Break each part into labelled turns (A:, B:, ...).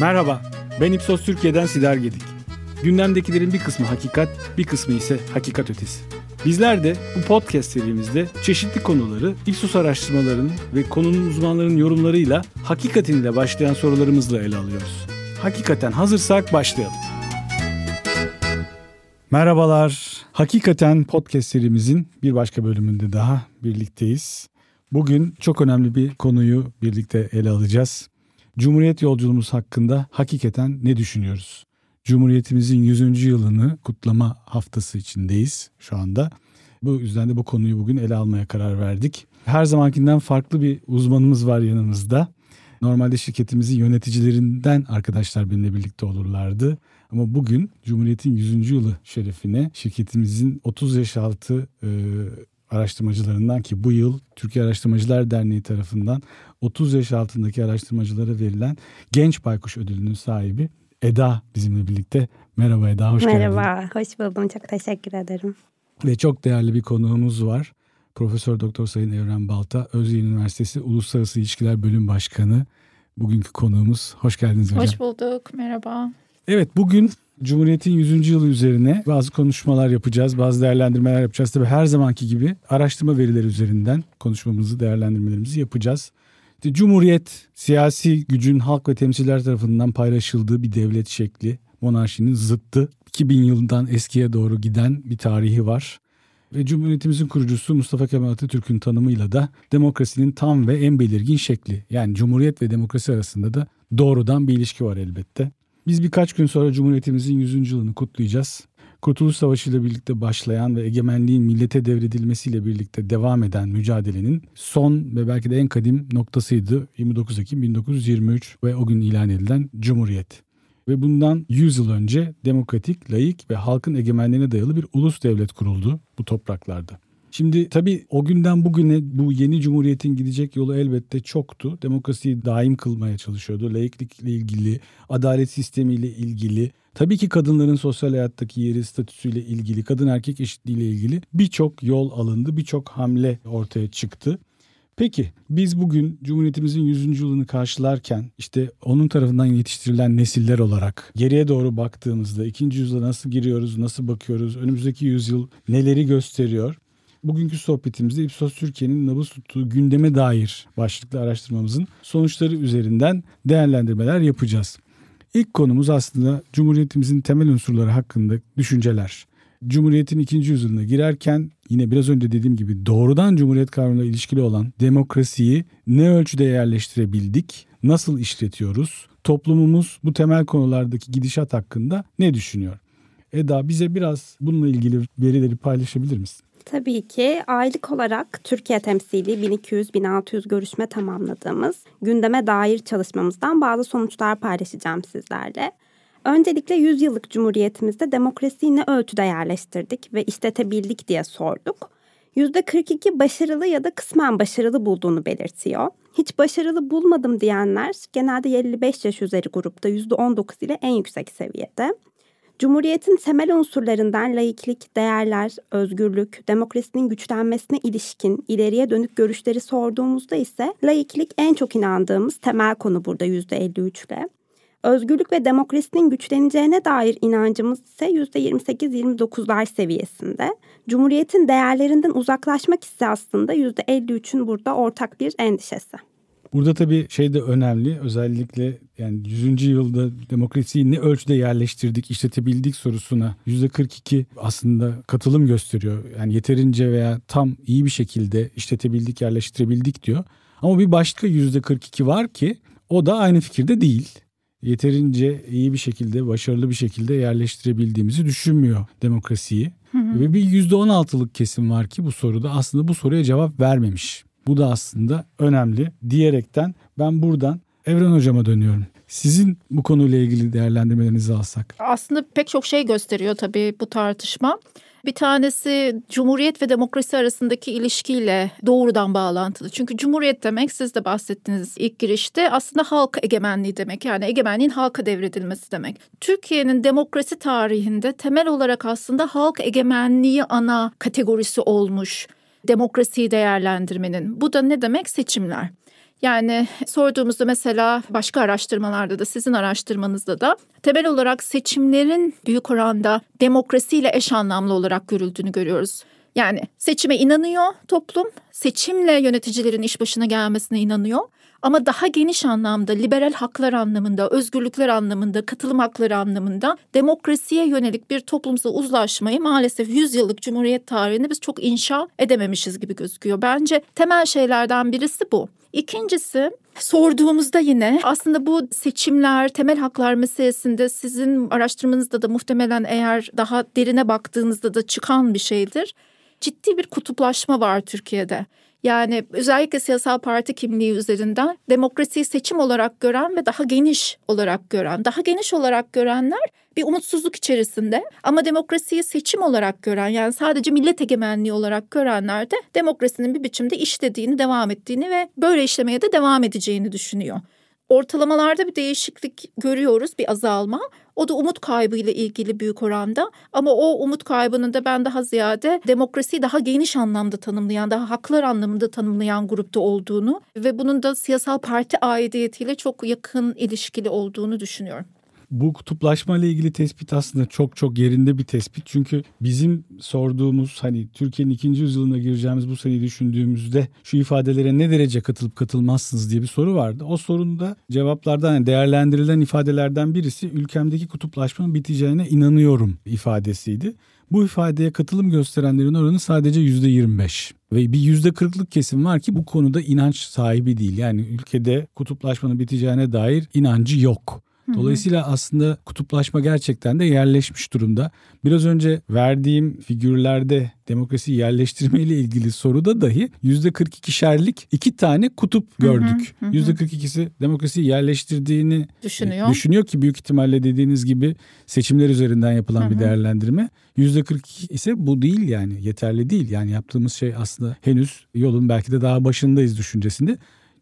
A: Merhaba, ben İpsos Türkiye'den Sidar Gedik. Gündemdekilerin bir kısmı hakikat, bir kısmı ise hakikat ötesi. Bizler de bu podcast serimizde çeşitli konuları Ipsos araştırmalarının ve konunun uzmanlarının yorumlarıyla hakikatin ile başlayan sorularımızla ele alıyoruz. Hakikaten hazırsak başlayalım. Merhabalar. Hakikaten podcast serimizin bir başka bölümünde daha birlikteyiz. Bugün çok önemli bir konuyu birlikte ele alacağız. Cumhuriyet yolculuğumuz hakkında hakikaten ne düşünüyoruz? Cumhuriyetimizin 100. yılını kutlama haftası içindeyiz şu anda. Bu yüzden de bu konuyu bugün ele almaya karar verdik. Her zamankinden farklı bir uzmanımız var yanımızda. Normalde şirketimizin yöneticilerinden arkadaşlar benimle birlikte olurlardı. Ama bugün Cumhuriyet'in 100. yılı şerefine şirketimizin 30 yaş altı e, araştırmacılarından ki bu yıl Türkiye Araştırmacılar Derneği tarafından 30 yaş altındaki araştırmacılara verilen Genç Baykuş Ödülü'nün sahibi Eda bizimle birlikte. Merhaba Eda, hoş
B: Merhaba,
A: geldin.
B: Merhaba, hoş buldum. Çok teşekkür ederim.
A: Ve çok değerli bir konuğumuz var. Profesör Doktor Sayın Evren Balta, Özyeğin Üniversitesi Uluslararası İlişkiler Bölüm Başkanı. Bugünkü konuğumuz. Hoş geldiniz hocam.
C: Hoş bulduk, merhaba.
A: Evet, bugün Cumhuriyet'in 100. yılı üzerine bazı konuşmalar yapacağız, bazı değerlendirmeler yapacağız. Tabii her zamanki gibi araştırma verileri üzerinden konuşmamızı, değerlendirmelerimizi yapacağız. İşte Cumhuriyet, siyasi gücün halk ve temsiller tarafından paylaşıldığı bir devlet şekli. Monarşinin zıttı. 2000 yılından eskiye doğru giden bir tarihi var. Ve Cumhuriyetimizin kurucusu Mustafa Kemal Atatürk'ün tanımıyla da demokrasinin tam ve en belirgin şekli. Yani Cumhuriyet ve demokrasi arasında da doğrudan bir ilişki var elbette. Biz birkaç gün sonra Cumhuriyetimizin 100. yılını kutlayacağız. Kurtuluş Savaşı ile birlikte başlayan ve egemenliğin millete devredilmesiyle birlikte devam eden mücadelenin son ve belki de en kadim noktasıydı 29 Ekim 1923 ve o gün ilan edilen Cumhuriyet. Ve bundan 100 yıl önce demokratik, layık ve halkın egemenliğine dayalı bir ulus devlet kuruldu bu topraklarda. Şimdi tabii o günden bugüne bu yeni cumhuriyetin gidecek yolu elbette çoktu. Demokrasiyi daim kılmaya çalışıyordu. Laiklikle ilgili, adalet sistemiyle ilgili, tabii ki kadınların sosyal hayattaki yeri, statüsüyle ilgili, kadın erkek eşitliğiyle ilgili birçok yol alındı, birçok hamle ortaya çıktı. Peki biz bugün Cumhuriyetimizin 100. yılını karşılarken işte onun tarafından yetiştirilen nesiller olarak geriye doğru baktığımızda ikinci yüzyıla nasıl giriyoruz, nasıl bakıyoruz, önümüzdeki yüzyıl neleri gösteriyor? Bugünkü sohbetimizde Ipsos Türkiye'nin nabız tuttuğu gündeme dair başlıklı araştırmamızın sonuçları üzerinden değerlendirmeler yapacağız. İlk konumuz aslında Cumhuriyetimizin temel unsurları hakkında düşünceler. Cumhuriyetin ikinci yüzyılına girerken yine biraz önce dediğim gibi doğrudan Cumhuriyet kavramıyla ilişkili olan demokrasiyi ne ölçüde yerleştirebildik, nasıl işletiyoruz, toplumumuz bu temel konulardaki gidişat hakkında ne düşünüyor? Eda bize biraz bununla ilgili verileri paylaşabilir misin?
B: Tabii ki aylık olarak Türkiye temsili 1200-1600 görüşme tamamladığımız gündeme dair çalışmamızdan bazı sonuçlar paylaşacağım sizlerle. Öncelikle 100 yıllık cumhuriyetimizde demokrasiyi ne ölçüde yerleştirdik ve işletebildik diye sorduk. %42 başarılı ya da kısmen başarılı bulduğunu belirtiyor. Hiç başarılı bulmadım diyenler genelde 55 yaş üzeri grupta %19 ile en yüksek seviyede. Cumhuriyetin temel unsurlarından laiklik, değerler, özgürlük, demokrasinin güçlenmesine ilişkin ileriye dönük görüşleri sorduğumuzda ise laiklik en çok inandığımız temel konu burada %53 ile. Özgürlük ve demokrasinin güçleneceğine dair inancımız ise %28-29'lar seviyesinde. Cumhuriyetin değerlerinden uzaklaşmak ise aslında %53'ün burada ortak bir endişesi.
A: Burada tabii şey de önemli özellikle yani 100. yılda demokrasiyi ne ölçüde yerleştirdik, işletebildik sorusuna %42 aslında katılım gösteriyor. Yani yeterince veya tam iyi bir şekilde işletebildik, yerleştirebildik diyor. Ama bir başka %42 var ki o da aynı fikirde değil. Yeterince iyi bir şekilde, başarılı bir şekilde yerleştirebildiğimizi düşünmüyor demokrasiyi. Hı hı. Ve bir %16'lık kesim var ki bu soruda aslında bu soruya cevap vermemiş. Bu da aslında önemli diyerekten ben buradan Evren Hocama dönüyorum. Sizin bu konuyla ilgili değerlendirmelerinizi alsak.
C: Aslında pek çok şey gösteriyor tabii bu tartışma. Bir tanesi cumhuriyet ve demokrasi arasındaki ilişkiyle doğrudan bağlantılı. Çünkü cumhuriyet demek siz de bahsettiniz ilk girişte aslında halk egemenliği demek. Yani egemenliğin halka devredilmesi demek. Türkiye'nin demokrasi tarihinde temel olarak aslında halk egemenliği ana kategorisi olmuş demokrasiyi değerlendirmenin. Bu da ne demek? Seçimler. Yani sorduğumuzda mesela başka araştırmalarda da sizin araştırmanızda da temel olarak seçimlerin büyük oranda demokrasiyle eş anlamlı olarak görüldüğünü görüyoruz. Yani seçime inanıyor toplum, seçimle yöneticilerin iş başına gelmesine inanıyor. Ama daha geniş anlamda liberal haklar anlamında, özgürlükler anlamında, katılım hakları anlamında demokrasiye yönelik bir toplumsal uzlaşmayı maalesef 100 yıllık Cumhuriyet tarihinde biz çok inşa edememişiz gibi gözüküyor. Bence temel şeylerden birisi bu. İkincisi sorduğumuzda yine aslında bu seçimler, temel haklar meselesinde sizin araştırmanızda da muhtemelen eğer daha derine baktığınızda da çıkan bir şeydir. Ciddi bir kutuplaşma var Türkiye'de. Yani özellikle siyasal parti kimliği üzerinden demokrasiyi seçim olarak gören ve daha geniş olarak gören, daha geniş olarak görenler bir umutsuzluk içerisinde ama demokrasiyi seçim olarak gören yani sadece millet egemenliği olarak görenler de demokrasinin bir biçimde işlediğini, devam ettiğini ve böyle işlemeye de devam edeceğini düşünüyor. Ortalamalarda bir değişiklik görüyoruz, bir azalma. O da umut kaybı ile ilgili büyük oranda. Ama o umut kaybının da ben daha ziyade demokrasiyi daha geniş anlamda tanımlayan, daha haklar anlamında tanımlayan grupta olduğunu ve bunun da siyasal parti aidiyetiyle çok yakın ilişkili olduğunu düşünüyorum.
A: Bu kutuplaşma ile ilgili tespit aslında çok çok yerinde bir tespit. Çünkü bizim sorduğumuz hani Türkiye'nin ikinci yüzyılına gireceğimiz bu seneyi düşündüğümüzde şu ifadelere ne derece katılıp katılmazsınız diye bir soru vardı. O sorunda cevaplardan yani değerlendirilen ifadelerden birisi ülkemdeki kutuplaşmanın biteceğine inanıyorum ifadesiydi. Bu ifadeye katılım gösterenlerin oranı sadece yüzde 25 ve bir yüzde 40'lık kesim var ki bu konuda inanç sahibi değil. Yani ülkede kutuplaşmanın biteceğine dair inancı yok. Dolayısıyla aslında kutuplaşma gerçekten de yerleşmiş durumda. Biraz önce verdiğim figürlerde demokrasi yerleştirme ile ilgili soruda dahi %42'şerlik iki tane kutup gördük. Hı. %42'si demokrasiyi yerleştirdiğini düşünüyor. düşünüyor ki büyük ihtimalle dediğiniz gibi seçimler üzerinden yapılan hı hı. bir değerlendirme. %42 ise bu değil yani yeterli değil. Yani yaptığımız şey aslında henüz yolun belki de daha başındayız düşüncesinde.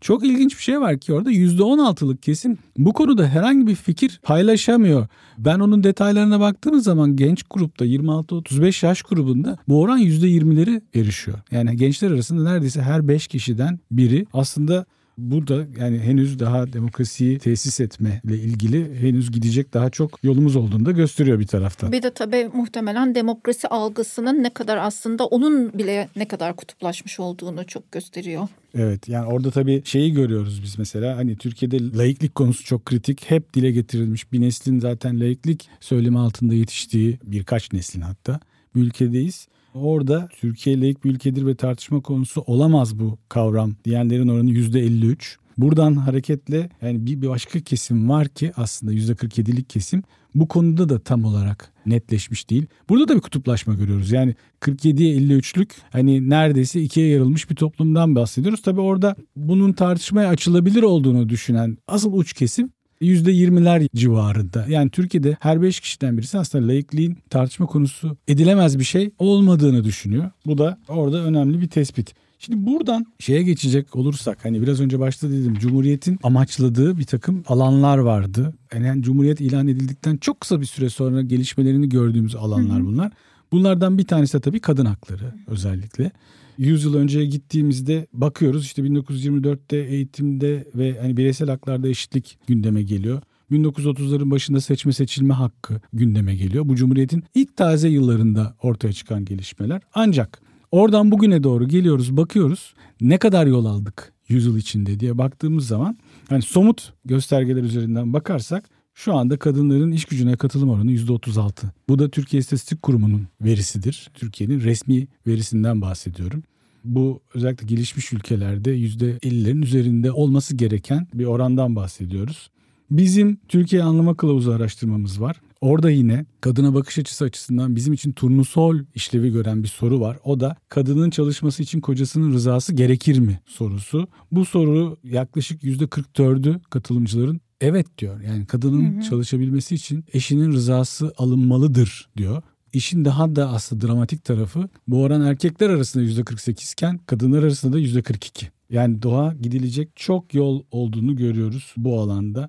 A: Çok ilginç bir şey var ki orada %16'lık kesim bu konuda herhangi bir fikir paylaşamıyor. Ben onun detaylarına baktığım zaman genç grupta 26-35 yaş grubunda bu oran %20'leri erişiyor. Yani gençler arasında neredeyse her 5 kişiden biri aslında Burada yani henüz daha demokrasiyi tesis etme ile ilgili henüz gidecek daha çok yolumuz olduğunu da gösteriyor bir taraftan.
C: Bir de tabii muhtemelen demokrasi algısının ne kadar aslında onun bile ne kadar kutuplaşmış olduğunu çok gösteriyor.
A: Evet yani orada tabii şeyi görüyoruz biz mesela hani Türkiye'de laiklik konusu çok kritik. Hep dile getirilmiş bir neslin zaten laiklik söylemi altında yetiştiği birkaç neslin hatta bir ülkedeyiz. Orada Türkiye layık bir ülkedir ve tartışma konusu olamaz bu kavram diyenlerin oranı %53. Buradan hareketle yani bir başka kesim var ki aslında %47'lik kesim bu konuda da tam olarak netleşmiş değil. Burada da bir kutuplaşma görüyoruz. Yani 47'ye 53'lük hani neredeyse ikiye yarılmış bir toplumdan bahsediyoruz. Tabii orada bunun tartışmaya açılabilir olduğunu düşünen asıl uç kesim %20'ler civarında. Yani Türkiye'de her 5 kişiden birisi aslında laikliğin tartışma konusu edilemez bir şey olmadığını düşünüyor. Bu da orada önemli bir tespit. Şimdi buradan şeye geçecek olursak hani biraz önce başta dedim Cumhuriyet'in amaçladığı bir takım alanlar vardı. Yani Cumhuriyet ilan edildikten çok kısa bir süre sonra gelişmelerini gördüğümüz alanlar bunlar. Bunlardan bir tanesi de tabii kadın hakları özellikle. 100 yıl önceye gittiğimizde bakıyoruz işte 1924'te eğitimde ve hani bireysel haklarda eşitlik gündeme geliyor. 1930'ların başında seçme seçilme hakkı gündeme geliyor. Bu Cumhuriyet'in ilk taze yıllarında ortaya çıkan gelişmeler. Ancak oradan bugüne doğru geliyoruz bakıyoruz ne kadar yol aldık yüzyıl içinde diye baktığımız zaman hani somut göstergeler üzerinden bakarsak şu anda kadınların iş gücüne katılım oranı %36. Bu da Türkiye İstatistik Kurumu'nun verisidir. Türkiye'nin resmi verisinden bahsediyorum. Bu özellikle gelişmiş ülkelerde %50'lerin üzerinde olması gereken bir orandan bahsediyoruz. Bizim Türkiye Anlama Kılavuzu araştırmamız var. Orada yine kadına bakış açısı açısından bizim için turnusol işlevi gören bir soru var. O da kadının çalışması için kocasının rızası gerekir mi sorusu. Bu soru yaklaşık %44'ü katılımcıların evet diyor. Yani kadının hı hı. çalışabilmesi için eşinin rızası alınmalıdır diyor. İşin daha da aslında dramatik tarafı bu oran erkekler arasında %48 iken kadınlar arasında da %42. Yani doğa gidilecek çok yol olduğunu görüyoruz bu alanda.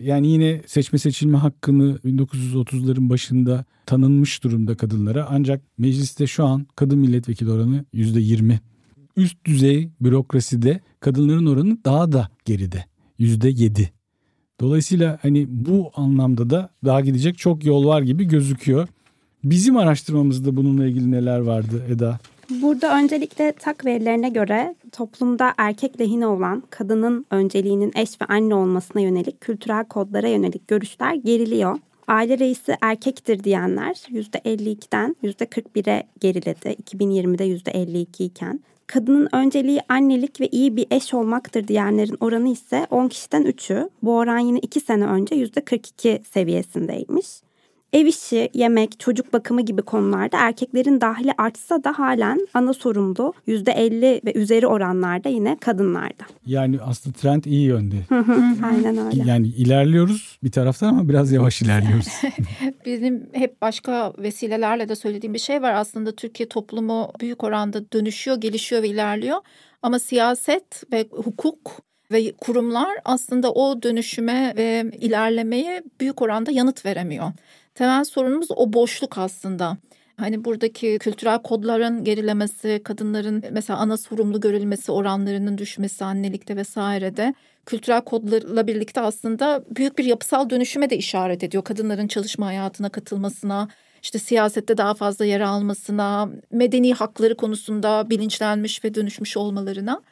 A: Yani yine seçme seçilme hakkını 1930'ların başında tanınmış durumda kadınlara ancak mecliste şu an kadın milletvekili oranı %20. üst düzey bürokraside kadınların oranı daha da geride. Yüzde yedi. Dolayısıyla hani bu anlamda da daha gidecek çok yol var gibi gözüküyor. Bizim araştırmamızda bununla ilgili neler vardı Eda?
B: Burada öncelikle tak verilerine göre toplumda erkek lehine olan kadının önceliğinin eş ve anne olmasına yönelik kültürel kodlara yönelik görüşler geriliyor. Aile reisi erkektir diyenler %52'den %41'e geriledi. 2020'de %52 iken. Kadının önceliği annelik ve iyi bir eş olmaktır diyenlerin oranı ise 10 kişiden 3'ü. Bu oran yine 2 sene önce %42 seviyesindeymiş. Ev işi, yemek, çocuk bakımı gibi konularda erkeklerin dahili artsa da halen ana sorumlu %50 ve üzeri oranlarda yine kadınlarda.
A: Yani aslında trend iyi yönde.
B: Aynen öyle.
A: Yani ilerliyoruz bir taraftan ama biraz yavaş ilerliyoruz.
C: Bizim hep başka vesilelerle de söylediğim bir şey var. Aslında Türkiye toplumu büyük oranda dönüşüyor, gelişiyor ve ilerliyor. Ama siyaset ve hukuk ve kurumlar aslında o dönüşüme ve ilerlemeye büyük oranda yanıt veremiyor. Temel sorunumuz o boşluk aslında. Hani buradaki kültürel kodların gerilemesi, kadınların mesela ana sorumlu görülmesi oranlarının düşmesi annelikte vesairede kültürel kodlarla birlikte aslında büyük bir yapısal dönüşüme de işaret ediyor. Kadınların çalışma hayatına katılmasına, işte siyasette daha fazla yer almasına, medeni hakları konusunda bilinçlenmiş ve dönüşmüş olmalarına.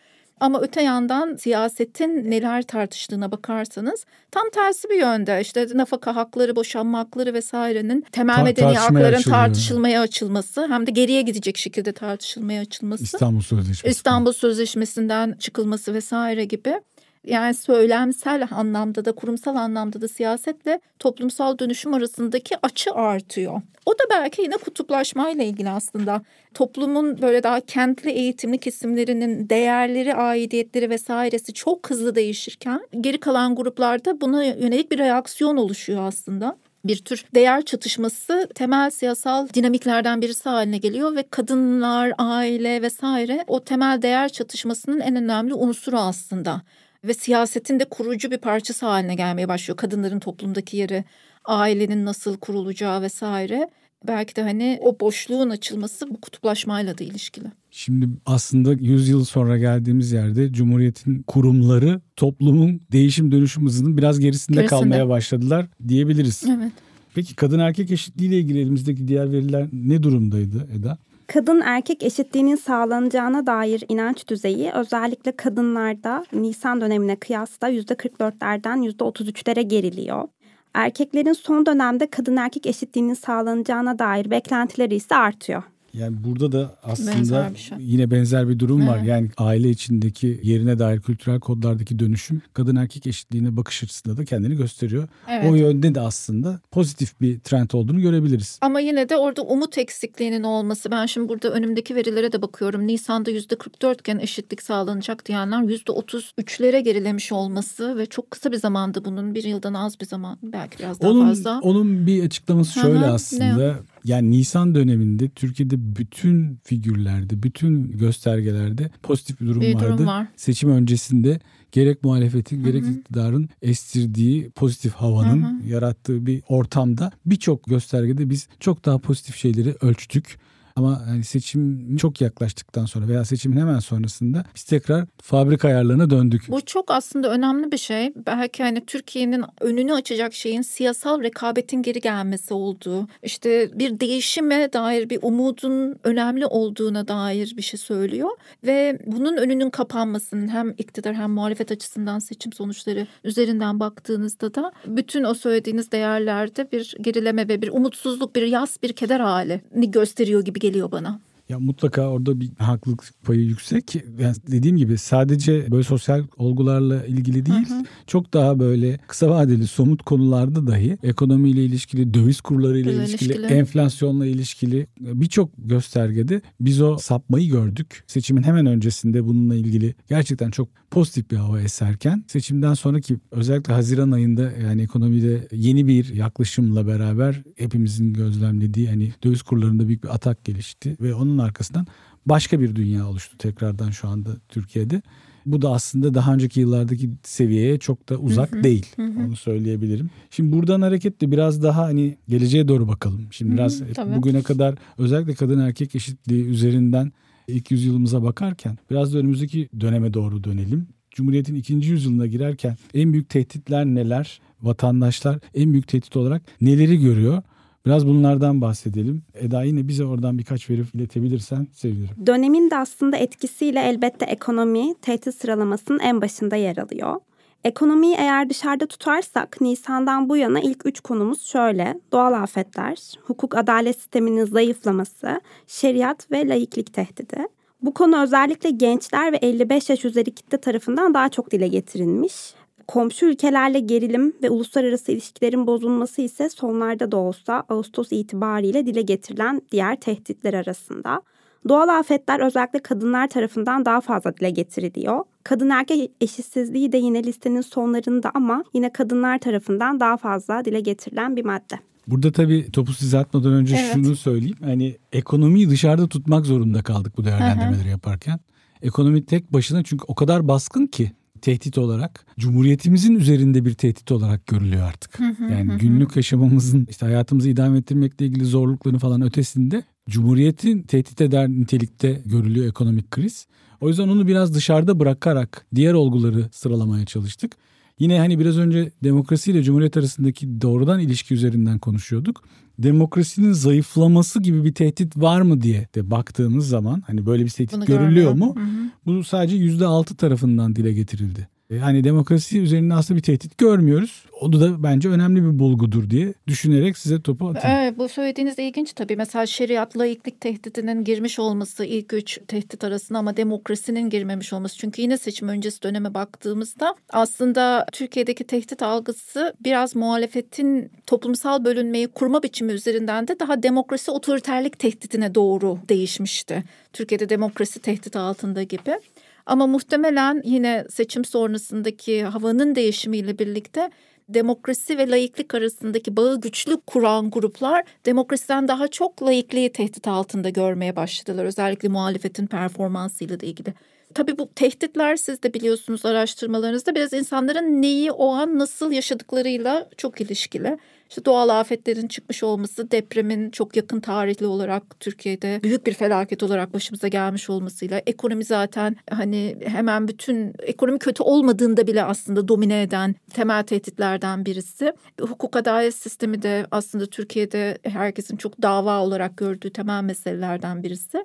C: Ama öte yandan siyasetin neler tartıştığına bakarsanız tam tersi bir yönde. İşte nafaka hakları, boşanma hakları vesairenin temel
A: Ta-
C: medeni hakların
A: açılıyor.
C: tartışılmaya açılması hem de geriye gidecek şekilde tartışılmaya açılması.
A: İstanbul Sözleşmesi.
C: İstanbul Sözleşmesi'nden çıkılması vesaire gibi. Yani söylemsel anlamda da kurumsal anlamda da siyasetle toplumsal dönüşüm arasındaki açı artıyor. O da belki yine kutuplaşmayla ilgili aslında. Toplumun böyle daha kentli eğitimli kesimlerinin değerleri, aidiyetleri vesairesi çok hızlı değişirken geri kalan gruplarda buna yönelik bir reaksiyon oluşuyor aslında bir tür değer çatışması temel siyasal dinamiklerden birisi haline geliyor ve kadınlar, aile vesaire o temel değer çatışmasının en önemli unsuru aslında. Ve siyasetin de kurucu bir parçası haline gelmeye başlıyor. Kadınların toplumdaki yeri, ailenin nasıl kurulacağı vesaire. Belki de hani o boşluğun açılması bu kutuplaşmayla da ilişkili.
A: Şimdi aslında 100 yıl sonra geldiğimiz yerde Cumhuriyet'in kurumları toplumun değişim dönüşüm hızının biraz gerisinde,
C: Gerisinde.
A: kalmaya başladılar diyebiliriz.
C: Evet.
A: Peki kadın erkek eşitliği ile ilgili elimizdeki diğer veriler ne durumdaydı Eda?
B: Kadın erkek eşitliğinin sağlanacağına dair inanç düzeyi özellikle kadınlarda Nisan dönemine kıyasla %44'lerden %33'lere geriliyor. Erkeklerin son dönemde kadın erkek eşitliğinin sağlanacağına dair beklentileri ise artıyor.
A: Yani burada da aslında
C: Benzer şey.
A: yine benzer bir durum var.
C: Evet.
A: Yani aile içindeki yerine dair kültürel kodlardaki dönüşüm kadın erkek eşitliğine bakış açısında da kendini gösteriyor.
C: Evet.
A: O yönde de aslında pozitif bir trend olduğunu görebiliriz.
C: Ama yine de orada umut eksikliğinin olması. Ben şimdi burada önümdeki verilere de bakıyorum. Nisan'da yüzde 44 iken eşitlik sağlanacak diyenler yüzde 33'lere gerilemiş olması ve çok kısa bir zamanda bunun bir yıldan az bir zaman belki biraz daha
A: Onun,
C: fazla.
A: onun bir açıklaması şöyle
C: ne
A: aslında. Yani Nisan döneminde Türkiye'de bütün figürlerde, bütün göstergelerde pozitif bir durum
C: Bir
A: vardı.
C: durum var.
A: Seçim öncesinde gerek muhalefetin gerek iktidarın estirdiği pozitif havanın yarattığı bir ortamda birçok göstergede biz çok daha pozitif şeyleri ölçtük. Ama hani seçim çok yaklaştıktan sonra veya seçimin hemen sonrasında biz tekrar fabrika ayarlarına döndük.
C: Bu çok aslında önemli bir şey. Belki hani Türkiye'nin önünü açacak şeyin siyasal rekabetin geri gelmesi olduğu, işte bir değişime dair bir umudun önemli olduğuna dair bir şey söylüyor. Ve bunun önünün kapanmasının hem iktidar hem muhalefet açısından seçim sonuçları üzerinden baktığınızda da bütün o söylediğiniz değerlerde bir gerileme ve bir umutsuzluk, bir yas, bir keder halini gösteriyor gibi geliyor bana.
A: Ya mutlaka orada bir haklılık payı yüksek. Yani dediğim gibi sadece böyle sosyal olgularla ilgili değil, çok daha böyle kısa vadeli somut konularda dahi ekonomiyle ilişkili, döviz kurlarıyla
C: Ile
A: ilişkili,
C: ilişkili.
A: enflasyonla ilişkili birçok göstergede biz o sapmayı gördük. Seçimin hemen öncesinde bununla ilgili gerçekten çok pozitif bir hava eserken seçimden sonraki özellikle Haziran ayında yani ekonomide yeni bir yaklaşımla beraber hepimizin gözlemlediği hani döviz kurlarında büyük bir atak gelişti ve onun arkasından başka bir dünya oluştu tekrardan şu anda Türkiye'de. Bu da aslında daha önceki yıllardaki seviyeye çok da uzak değil. Onu söyleyebilirim. Şimdi buradan hareketle biraz daha hani geleceğe doğru bakalım. Şimdi biraz
C: tabii.
A: bugüne kadar özellikle kadın erkek eşitliği üzerinden ilk yüzyılımıza bakarken biraz da önümüzdeki döneme doğru dönelim. Cumhuriyet'in ikinci yüzyılına girerken en büyük tehditler neler? Vatandaşlar en büyük tehdit olarak neleri görüyor? Biraz bunlardan bahsedelim. Eda yine bize oradan birkaç veri iletebilirsen sevinirim.
B: Dönemin de aslında etkisiyle elbette ekonomi tehdit sıralamasının en başında yer alıyor. Ekonomiyi eğer dışarıda tutarsak Nisan'dan bu yana ilk üç konumuz şöyle. Doğal afetler, hukuk adalet sisteminin zayıflaması, şeriat ve laiklik tehdidi. Bu konu özellikle gençler ve 55 yaş üzeri kitle tarafından daha çok dile getirilmiş. Komşu ülkelerle gerilim ve uluslararası ilişkilerin bozulması ise sonlarda da olsa Ağustos itibariyle dile getirilen diğer tehditler arasında. Doğal afetler özellikle kadınlar tarafından daha fazla dile getiriliyor. Kadın erkek eşitsizliği de yine listenin sonlarında ama yine kadınlar tarafından daha fazla dile getirilen bir madde.
A: Burada tabii topu size atmadan önce
C: Evet.
A: şunu söyleyeyim. Hani ekonomiyi dışarıda tutmak zorunda kaldık bu değerlendirmeleri yaparken. Ekonomi tek başına çünkü o kadar baskın ki tehdit olarak cumhuriyetimizin üzerinde bir tehdit olarak görülüyor artık. yani günlük yaşamımızın işte hayatımızı idame ettirmekle ilgili zorlukların falan ötesinde cumhuriyetin tehdit eder nitelikte görülüyor ekonomik kriz. O yüzden onu biraz dışarıda bırakarak diğer olguları sıralamaya çalıştık. Yine hani biraz önce demokrasi ile cumhuriyet arasındaki doğrudan ilişki üzerinden konuşuyorduk. Demokrasinin zayıflaması gibi bir tehdit var mı diye de baktığımız zaman hani böyle bir tehdit
C: Bunu
A: görülüyor
C: görmüyor.
A: mu? Bu sadece yüzde altı tarafından dile getirildi. E, Hani demokrasi üzerinde aslında bir tehdit görmüyoruz. O da bence önemli bir bulgudur diye düşünerek size topu atayım.
C: Evet bu söylediğiniz ilginç tabii. Mesela şeriat laiklik tehditinin girmiş olması ilk üç tehdit arasında ama demokrasinin girmemiş olması. Çünkü yine seçim öncesi döneme baktığımızda aslında Türkiye'deki tehdit algısı biraz muhalefetin toplumsal bölünmeyi kurma biçimi üzerinden de daha demokrasi otoriterlik tehditine doğru değişmişti. Türkiye'de demokrasi tehdit altında gibi. Ama muhtemelen yine seçim sonrasındaki havanın değişimiyle birlikte demokrasi ve laiklik arasındaki bağı güçlü kuran gruplar demokrasiden daha çok laikliği tehdit altında görmeye başladılar. Özellikle muhalefetin performansıyla da ilgili. Tabii bu tehditler siz de biliyorsunuz araştırmalarınızda biraz insanların neyi o an nasıl yaşadıklarıyla çok ilişkili. İşte doğal afetlerin çıkmış olması, depremin çok yakın tarihli olarak Türkiye'de büyük bir felaket olarak başımıza gelmiş olmasıyla, ekonomi zaten hani hemen bütün ekonomi kötü olmadığında bile aslında domine eden temel tehditlerden birisi. Hukuk adalet sistemi de aslında Türkiye'de herkesin çok dava olarak gördüğü temel meselelerden birisi.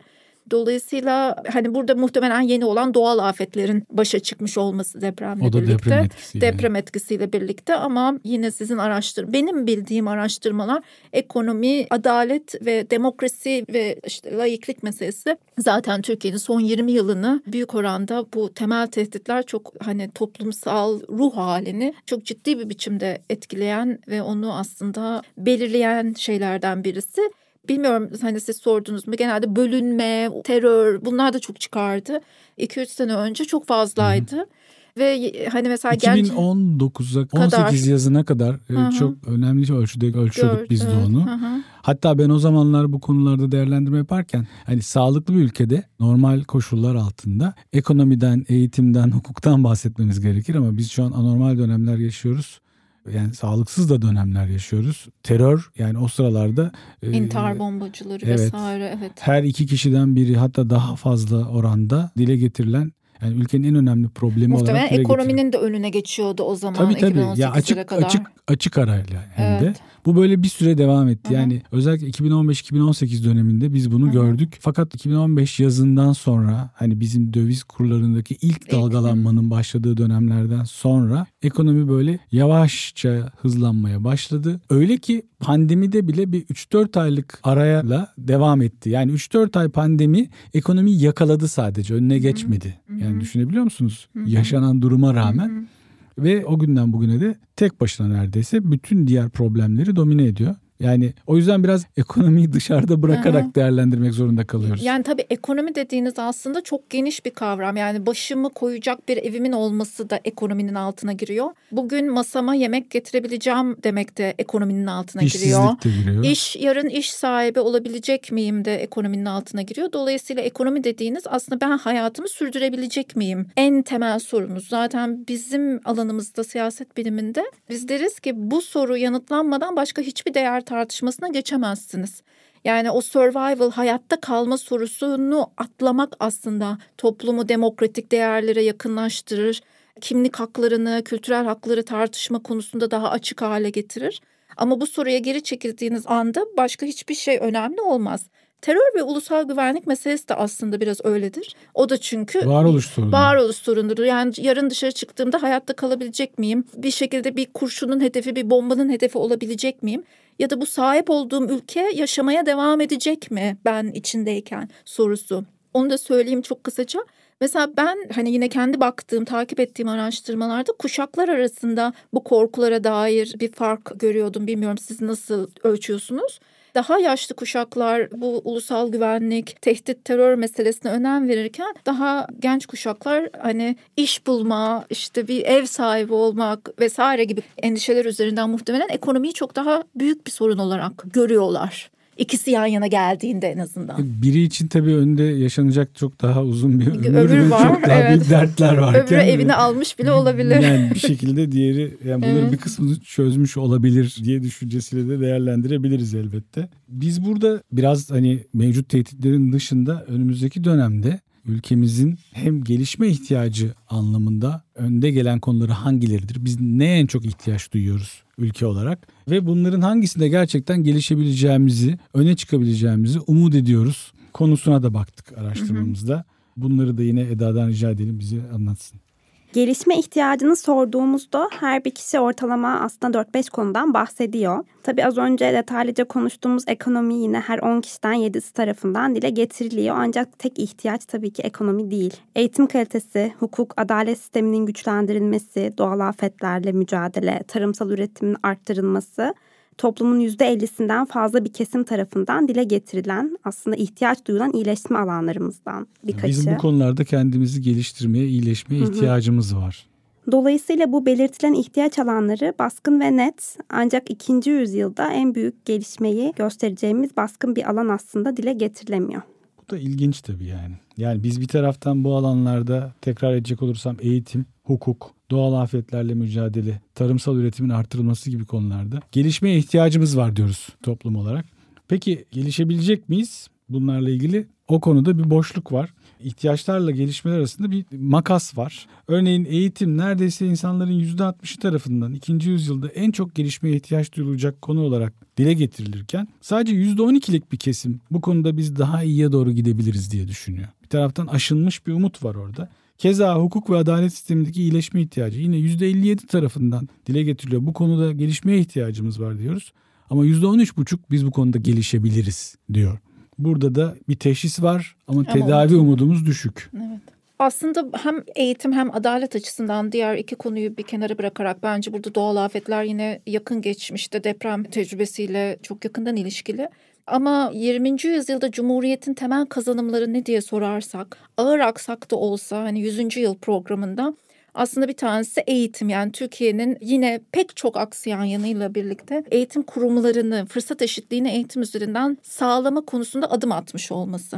C: Dolayısıyla hani burada muhtemelen yeni olan doğal afetlerin başa çıkmış olması depremle
A: O da
C: birlikte.
A: deprem etkisiyle.
C: Deprem etkisiyle birlikte ama yine sizin araştır benim bildiğim araştırmalar ekonomi, adalet ve demokrasi ve işte laiklik meselesi zaten Türkiye'nin son 20 yılını büyük oranda bu temel tehditler çok hani toplumsal ruh halini çok ciddi bir biçimde etkileyen ve onu aslında belirleyen şeylerden birisi. Bilmiyorum hani siz sordunuz mu genelde bölünme, terör bunlar da çok çıkardı. 2-3 sene önce çok fazlaydı. Ve hani mesela genç
A: 2019'a
C: Kadar.
A: 18 yazına kadar e,
C: Hı hı.
A: çok önemli ölçüde ölçüyorduk
C: Gör-
A: biz de onu.
C: hı hı.
A: Hatta ben o zamanlar bu konularda değerlendirme yaparken hani sağlıklı bir ülkede normal koşullar altında ekonomiden, eğitimden, hukuktan bahsetmemiz gerekir ama biz şu an anormal dönemler yaşıyoruz. Yani sağlıksız da dönemler yaşıyoruz. Terör yani o sıralarda e,
C: İntihar bombacıları
A: evet.
C: vesaire evet.
A: her iki kişiden biri hatta daha fazla oranda dile getirilen yani ülkenin en önemli problemi olarak
C: Muhtemelen
A: getirilen.
C: ekonominin de önüne geçiyordu o zaman
A: Tabii tabii.
C: 2018'lere
A: Ya açık
C: kadar.
A: açık açık arayla hem de. Bu böyle bir süre devam etti. Yani özellikle 2015-2018 döneminde biz bunu
C: Hı hı.
A: gördük. Fakat 2015 yazından sonra hani bizim döviz kurlarındaki ilk dalgalanmanın başladığı dönemlerden sonra ekonomi böyle yavaşça hızlanmaya başladı. Öyle ki pandemide bile bir 3-4 aylık arayla devam etti. Yani 3-4 ay pandemi ekonomiyi yakaladı sadece. Önüne geçmedi. Yani düşünebiliyor musunuz? Yaşanan duruma rağmen ve o günden bugüne de tek başına neredeyse bütün diğer problemleri domine ediyor. Yani o yüzden biraz ekonomiyi dışarıda bırakarak
C: Aha.
A: değerlendirmek zorunda kalıyoruz.
C: Yani tabii ekonomi dediğiniz aslında çok geniş bir kavram. Yani başımı koyacak bir evimin olması da ekonominin altına giriyor. Bugün masama yemek getirebileceğim demek de ekonominin altına giriyor.
A: İşsizlik de giriyor.
C: İş yarın iş sahibi olabilecek miyim de ekonominin altına giriyor. Dolayısıyla ekonomi dediğiniz aslında ben hayatımı sürdürebilecek miyim? En temel sorumuz. Zaten bizim alanımızda siyaset biliminde biz deriz ki bu soru yanıtlanmadan başka hiçbir değer tartışmasına geçemezsiniz. Yani o survival hayatta kalma sorusunu atlamak aslında toplumu demokratik değerlere yakınlaştırır. Kimlik haklarını, kültürel hakları tartışma konusunda daha açık hale getirir. Ama bu soruya geri çekildiğiniz anda başka hiçbir şey önemli olmaz. Terör ve ulusal güvenlik meselesi de aslında biraz öyledir. O da çünkü
A: varoluş sorunu.
C: Varoluş sorunudur. Yani yarın dışarı çıktığımda hayatta kalabilecek miyim? Bir şekilde bir kurşunun hedefi, bir bombanın hedefi olabilecek miyim? Ya da bu sahip olduğum ülke yaşamaya devam edecek mi ben içindeyken sorusu. Onu da söyleyeyim çok kısaca. Mesela ben hani yine kendi baktığım, takip ettiğim araştırmalarda kuşaklar arasında bu korkulara dair bir fark görüyordum. Bilmiyorum siz nasıl ölçüyorsunuz? Daha yaşlı kuşaklar bu ulusal güvenlik, tehdit, terör meselesine önem verirken daha genç kuşaklar hani iş bulma, işte bir ev sahibi olmak vesaire gibi endişeler üzerinden muhtemelen ekonomiyi çok daha büyük bir sorun olarak görüyorlar. İkisi yan yana geldiğinde en azından.
A: Biri için tabii önde yaşanacak çok daha uzun bir ömür
C: Öbür
A: ve
C: var,
A: çok daha
C: evet.
A: büyük dertler var.
C: Öbürü evini almış bile olabilir.
A: Yani bir şekilde diğeri yani bunların
C: Evet.
A: bir kısmını çözmüş olabilir diye düşüncesiyle de değerlendirebiliriz elbette. Biz burada biraz hani mevcut tehditlerin dışında önümüzdeki dönemde ülkemizin hem gelişme ihtiyacı anlamında önde gelen konuları hangileridir? Biz neye en çok ihtiyaç duyuyoruz ülke olarak? Ve bunların hangisinde gerçekten gelişebileceğimizi, öne çıkabileceğimizi umut ediyoruz konusuna da baktık araştırmamızda. Bunları da yine Eda'dan rica edelim bize anlatsın.
B: Gelişme ihtiyacını sorduğumuzda her bir kişi ortalama aslında 4-5 konudan bahsediyor. Tabii az önce detaylıca konuştuğumuz ekonomi yine her 10 kişiden 7'si tarafından dile getiriliyor. Ancak tek ihtiyaç tabii ki ekonomi değil. Eğitim kalitesi, hukuk, adalet sisteminin güçlendirilmesi, doğal afetlerle mücadele, tarımsal üretimin arttırılması toplumun %50'sinden fazla bir kesim tarafından dile getirilen aslında ihtiyaç duyulan iyileşme alanlarımızdan birkaçı.
A: Bizim bu konularda kendimizi geliştirmeye, iyileşmeye ihtiyacımız var.
B: Dolayısıyla bu belirtilen ihtiyaç alanları baskın ve net ancak ikinci yüzyılda en büyük gelişmeyi göstereceğimiz baskın bir alan aslında dile getirilemiyor.
A: Bu da ilginç tabii yani. Yani biz bir taraftan bu alanlarda tekrar edecek olursam eğitim, hukuk, doğal afetlerle mücadele, tarımsal üretimin artırılması gibi konularda gelişmeye ihtiyacımız var diyoruz toplum olarak. Peki gelişebilecek miyiz? Bunlarla ilgili o konuda bir boşluk var. İhtiyaçlarla gelişmeler arasında bir makas var. Örneğin eğitim neredeyse insanların %60'ı tarafından 2. yüzyılda en çok gelişmeye ihtiyaç duyulacak konu olarak dile getirilirken sadece %12'lik bir kesim bu konuda biz daha iyiye doğru gidebiliriz diye düşünüyor. Bir taraftan aşılmış bir umut var orada. Keza hukuk ve adalet sistemindeki iyileşme ihtiyacı yine %57 tarafından dile getiriliyor. Bu konuda gelişmeye ihtiyacımız var diyoruz. Ama %13,5 biz bu konuda gelişebiliriz diyor. Burada da bir teşhis var ama,
C: Ama
A: tedavi
C: umut-
A: umudumuz düşük.
C: Evet. Aslında hem eğitim hem adalet açısından diğer iki konuyu bir kenara bırakarak bence burada doğal afetler yine yakın geçmişte deprem tecrübesiyle çok yakından ilişkili. Ama 20. yüzyılda Cumhuriyet'in temel kazanımları ne diye sorarsak, ağır aksak da olsa hani 100. yıl programında aslında bir tanesi eğitim yani Türkiye'nin yine pek çok aksayan yanıyla birlikte eğitim kurumlarını, fırsat eşitliğini eğitim üzerinden sağlama konusunda adım atmış olması.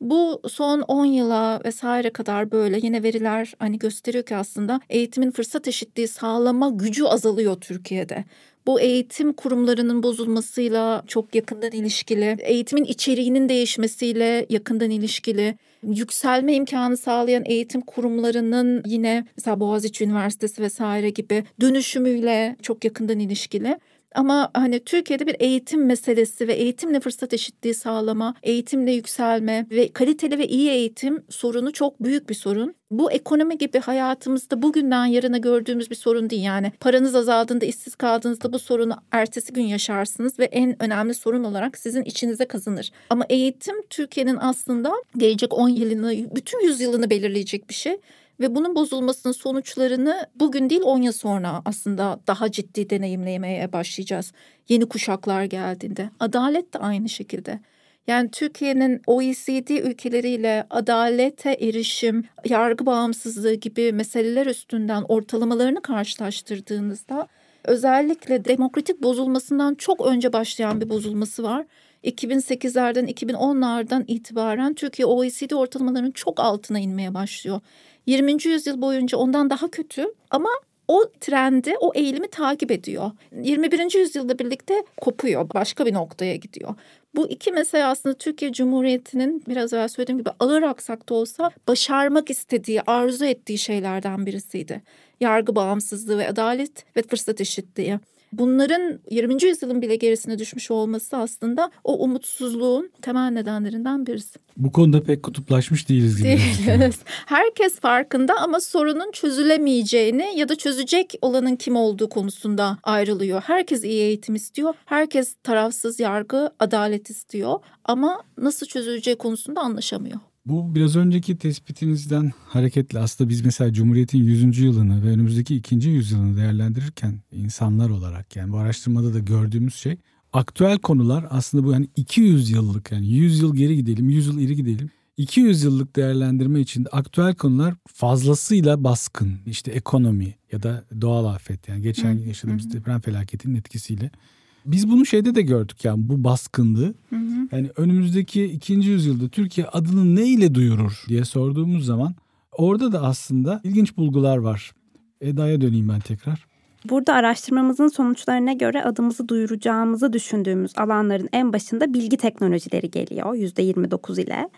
C: Bu son 10 yıla vesaire kadar böyle yine veriler hani gösteriyor ki aslında eğitimin fırsat eşitliği sağlama gücü azalıyor Türkiye'de. Bu eğitim kurumlarının bozulmasıyla çok yakından ilişkili, eğitimin içeriğinin değişmesiyle yakından ilişkili, yükselme imkanı sağlayan eğitim kurumlarının yine mesela Boğaziçi Üniversitesi vesaire gibi dönüşümüyle çok yakından ilişkili. Ama hani Türkiye'de bir eğitim meselesi ve eğitimle fırsat eşitliği sağlama, eğitimle yükselme ve kaliteli ve iyi eğitim sorunu çok büyük bir sorun. Bu ekonomi gibi hayatımızda bugünden yarına gördüğümüz bir sorun değil. Yani paranız azaldığında, işsiz kaldığınızda bu sorunu ertesi gün yaşarsınız ve en önemli sorun olarak sizin içinize kazınır. Ama eğitim Türkiye'nin aslında gelecek 10 yılını, bütün yüzyılını belirleyecek bir şey. Ve bunun bozulmasının sonuçlarını bugün değil 10 yıl sonra aslında daha ciddi deneyimlemeye başlayacağız. Yeni kuşaklar geldiğinde. Adalet de aynı şekilde. Yani Türkiye'nin OECD ülkeleriyle adalete erişim, yargı bağımsızlığı gibi meseleler üstünden ortalamalarını karşılaştırdığınızda özellikle demokratik bozulmasından çok önce başlayan bir bozulması var. 2008'lerden 2010'lardan itibaren Türkiye OECD ortalamalarının çok altına inmeye başlıyor. 20. yüzyıl boyunca ondan daha kötü ama o trendi, o eğilimi takip ediyor. 21. yüzyılda birlikte kopuyor, başka bir noktaya gidiyor. Bu iki mesele aslında Türkiye Cumhuriyeti'nin biraz evvel söylediğim gibi ağır aksakta olsa başarmak istediği, arzu ettiği şeylerden birisiydi. Yargı bağımsızlığı ve adalet ve fırsat eşitliği. Bunların 20. yüzyılın bile gerisine düşmüş olması aslında o umutsuzluğun temel nedenlerinden birisi.
A: Bu konuda pek kutuplaşmış değiliz gibi.
C: Değiliz. Herkes farkında ama sorunun çözülemeyeceğini ya da çözecek olanın kim olduğu konusunda ayrılıyor. Herkes iyi eğitim istiyor. Herkes tarafsız yargı, adalet istiyor ama nasıl çözüleceği konusunda anlaşamıyor.
A: Bu biraz önceki tespitinizden hareketle aslında biz mesela Cumhuriyet'in 100. yılını ve önümüzdeki 2. yüzyılını değerlendirirken insanlar olarak yani bu araştırmada da gördüğümüz şey aktüel konular aslında bu yani 200 yıllık yani 100 yıl geri gidelim 100 yıl ileri gidelim 200 yıllık değerlendirme için aktüel konular fazlasıyla baskın. İşte ekonomi ya da doğal afet yani geçen yaşadığımız deprem felaketinin etkisiyle. Biz bunu şeyde de gördük yani bu baskınlığı. Yani önümüzdeki ikinci yüzyılda Türkiye adını ne ile duyurur diye sorduğumuz zaman orada da aslında ilginç bulgular var. Eda'ya döneyim ben tekrar.
B: Burada araştırmamızın sonuçlarına göre adımızı duyuracağımızı düşündüğümüz alanların en başında bilgi teknolojileri geliyor %29 ile.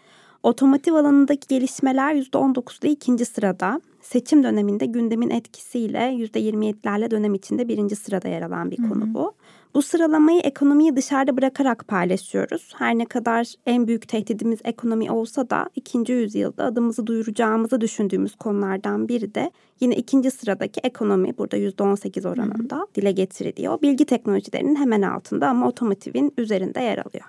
B: Otomotiv alanındaki gelişmeler %19 ile ikinci sırada. Seçim döneminde gündemin etkisiyle %27'lerle dönem içinde birinci sırada yer alan bir konu bu. Bu sıralamayı ekonomiyi dışarıda bırakarak paylaşıyoruz. Her ne kadar en büyük tehdidimiz ekonomi olsa da ikinci yüzyılda adımızı duyuracağımızı düşündüğümüz konulardan biri de yine ikinci sıradaki ekonomi burada %18 oranında dile getiriliyor. Bilgi teknolojilerinin hemen altında ama otomotivin üzerinde yer alıyor.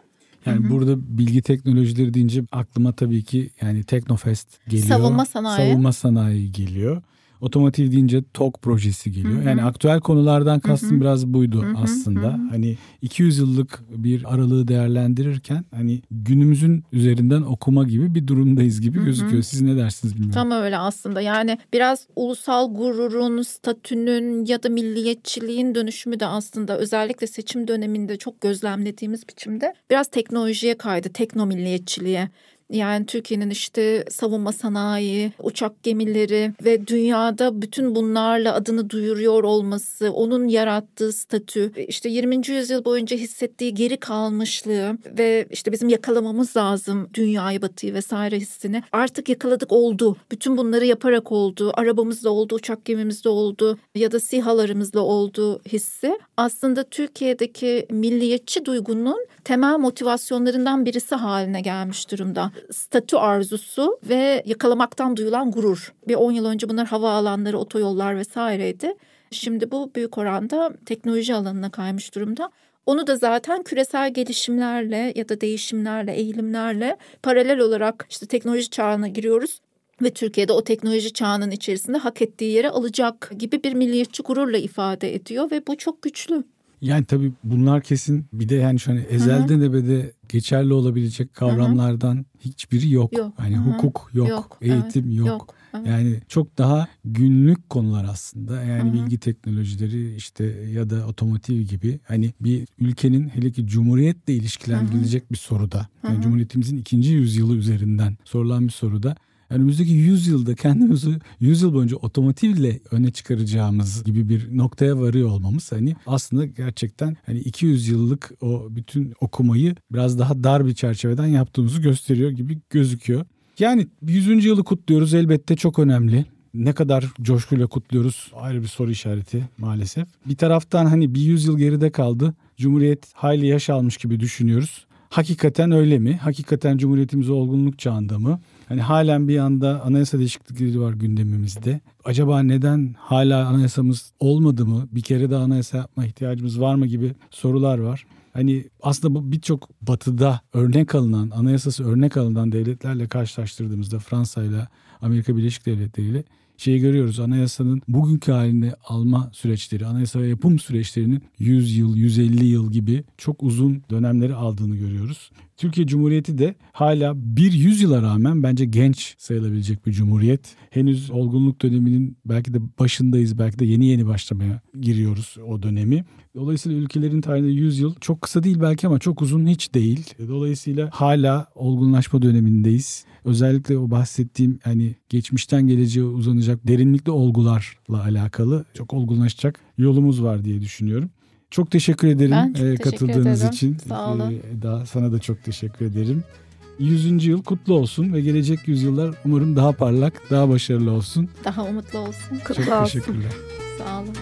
A: Yani hı hı. burada bilgi teknolojileri deyince aklıma tabii ki yani Teknofest geliyor.
C: Savunma sanayi.
A: Savunma sanayi geliyor. Otomotiv deyince TOK projesi geliyor. Hı-hı. Yani aktüel konulardan kastım Hı-hı. biraz buydu Hı-hı. aslında. Hı-hı. Hani 200 yıllık bir aralığı değerlendirirken hani günümüzün üzerinden okuma gibi bir durumdayız gibi Hı-hı. gözüküyor. Siz ne dersiniz bilmiyorum.
C: Tam öyle aslında. Yani biraz ulusal gururun, statünün ya da milliyetçiliğin dönüşümü de aslında özellikle seçim döneminde çok gözlemlediğimiz biçimde biraz teknolojiye kaydı, tekno milliyetçiliğe. Yani Türkiye'nin işte savunma sanayi, uçak gemileri ve dünyada bütün bunlarla adını duyuruyor olması, onun yarattığı statü, işte 20. yüzyıl boyunca hissettiği geri kalmışlığı ve işte bizim yakalamamız lazım dünyayı, batıyı vesaire hissini. Artık yakaladık oldu. Bütün bunları yaparak oldu. Arabamızda oldu, uçak gemimizde oldu ya da sihalarımızla oldu hissi. Aslında Türkiye'deki milliyetçi duygunun temel motivasyonlarından birisi haline gelmiş durumda statü arzusu ve yakalamaktan duyulan gurur. Bir 10 yıl önce bunlar hava alanları, otoyollar vesaireydi. Şimdi bu büyük oranda teknoloji alanına kaymış durumda. Onu da zaten küresel gelişimlerle ya da değişimlerle, eğilimlerle paralel olarak işte teknoloji çağına giriyoruz ve Türkiye'de o teknoloji çağının içerisinde hak ettiği yere alacak gibi bir milliyetçi gururla ifade ediyor ve bu çok güçlü.
A: Yani tabii bunlar kesin bir de yani şu hani ezelden ebede geçerli olabilecek kavramlardan Hı-hı. hiçbiri yok. yok. Hani Hı-hı. hukuk yok, yok eğitim evet. yok. yok. Yani çok daha günlük konular aslında. Yani Hı-hı. bilgi teknolojileri işte ya da otomotiv gibi hani bir ülkenin hele ki cumhuriyetle ilişkilendirilecek Hı-hı. bir soruda. Yani Hı-hı. Cumhuriyetimizin ikinci yüzyılı üzerinden sorulan bir soruda önümüzdeki 100 yılda kendimizi 100 yıl boyunca otomotivle öne çıkaracağımız gibi bir noktaya varıyor olmamız hani aslında gerçekten hani 200 yıllık o bütün okumayı biraz daha dar bir çerçeveden yaptığımızı gösteriyor gibi gözüküyor. Yani 100. yılı kutluyoruz elbette çok önemli ne kadar coşkuyla kutluyoruz ayrı bir soru işareti maalesef. Bir taraftan hani bir yüzyıl geride kaldı. Cumhuriyet hayli yaş almış gibi düşünüyoruz. Hakikaten öyle mi? Hakikaten Cumhuriyetimiz olgunluk çağında mı? Hani halen bir anda anayasa değişiklikleri var gündemimizde. Acaba neden hala anayasamız olmadı mı? Bir kere de anayasa yapma ihtiyacımız var mı gibi sorular var. Hani aslında bu birçok batıda örnek alınan, anayasası örnek alınan devletlerle karşılaştırdığımızda Fransa ile Amerika Birleşik Devletleri ile şeyi görüyoruz. Anayasanın bugünkü halinde alma süreçleri, anayasa yapım süreçlerinin 100 yıl, 150 yıl gibi çok uzun dönemleri aldığını görüyoruz. Türkiye Cumhuriyeti de hala bir yüzyıla rağmen bence genç sayılabilecek bir cumhuriyet. Henüz olgunluk döneminin belki de başındayız, belki de yeni yeni başlamaya giriyoruz o dönemi. Dolayısıyla ülkelerin tarihinde 100 yıl çok kısa değil belki ama çok uzun hiç değil. Dolayısıyla hala olgunlaşma dönemindeyiz. Özellikle o bahsettiğim hani geçmişten geleceğe uzanacak derinlikli olgularla alakalı çok olgunlaşacak yolumuz var diye düşünüyorum. Çok teşekkür ederim
C: Ben çok
A: e,
C: teşekkür
A: katıldığınız
C: ederim.
A: için.
C: Sağ olun.
A: E, Eda sana da çok teşekkür ederim. 100. yıl kutlu olsun ve gelecek yüzyıllar umarım daha parlak, daha başarılı olsun.
C: Daha umutlu olsun.
B: Kutlu
A: çok
B: olsun.
A: teşekkürler.
C: Sağ olun.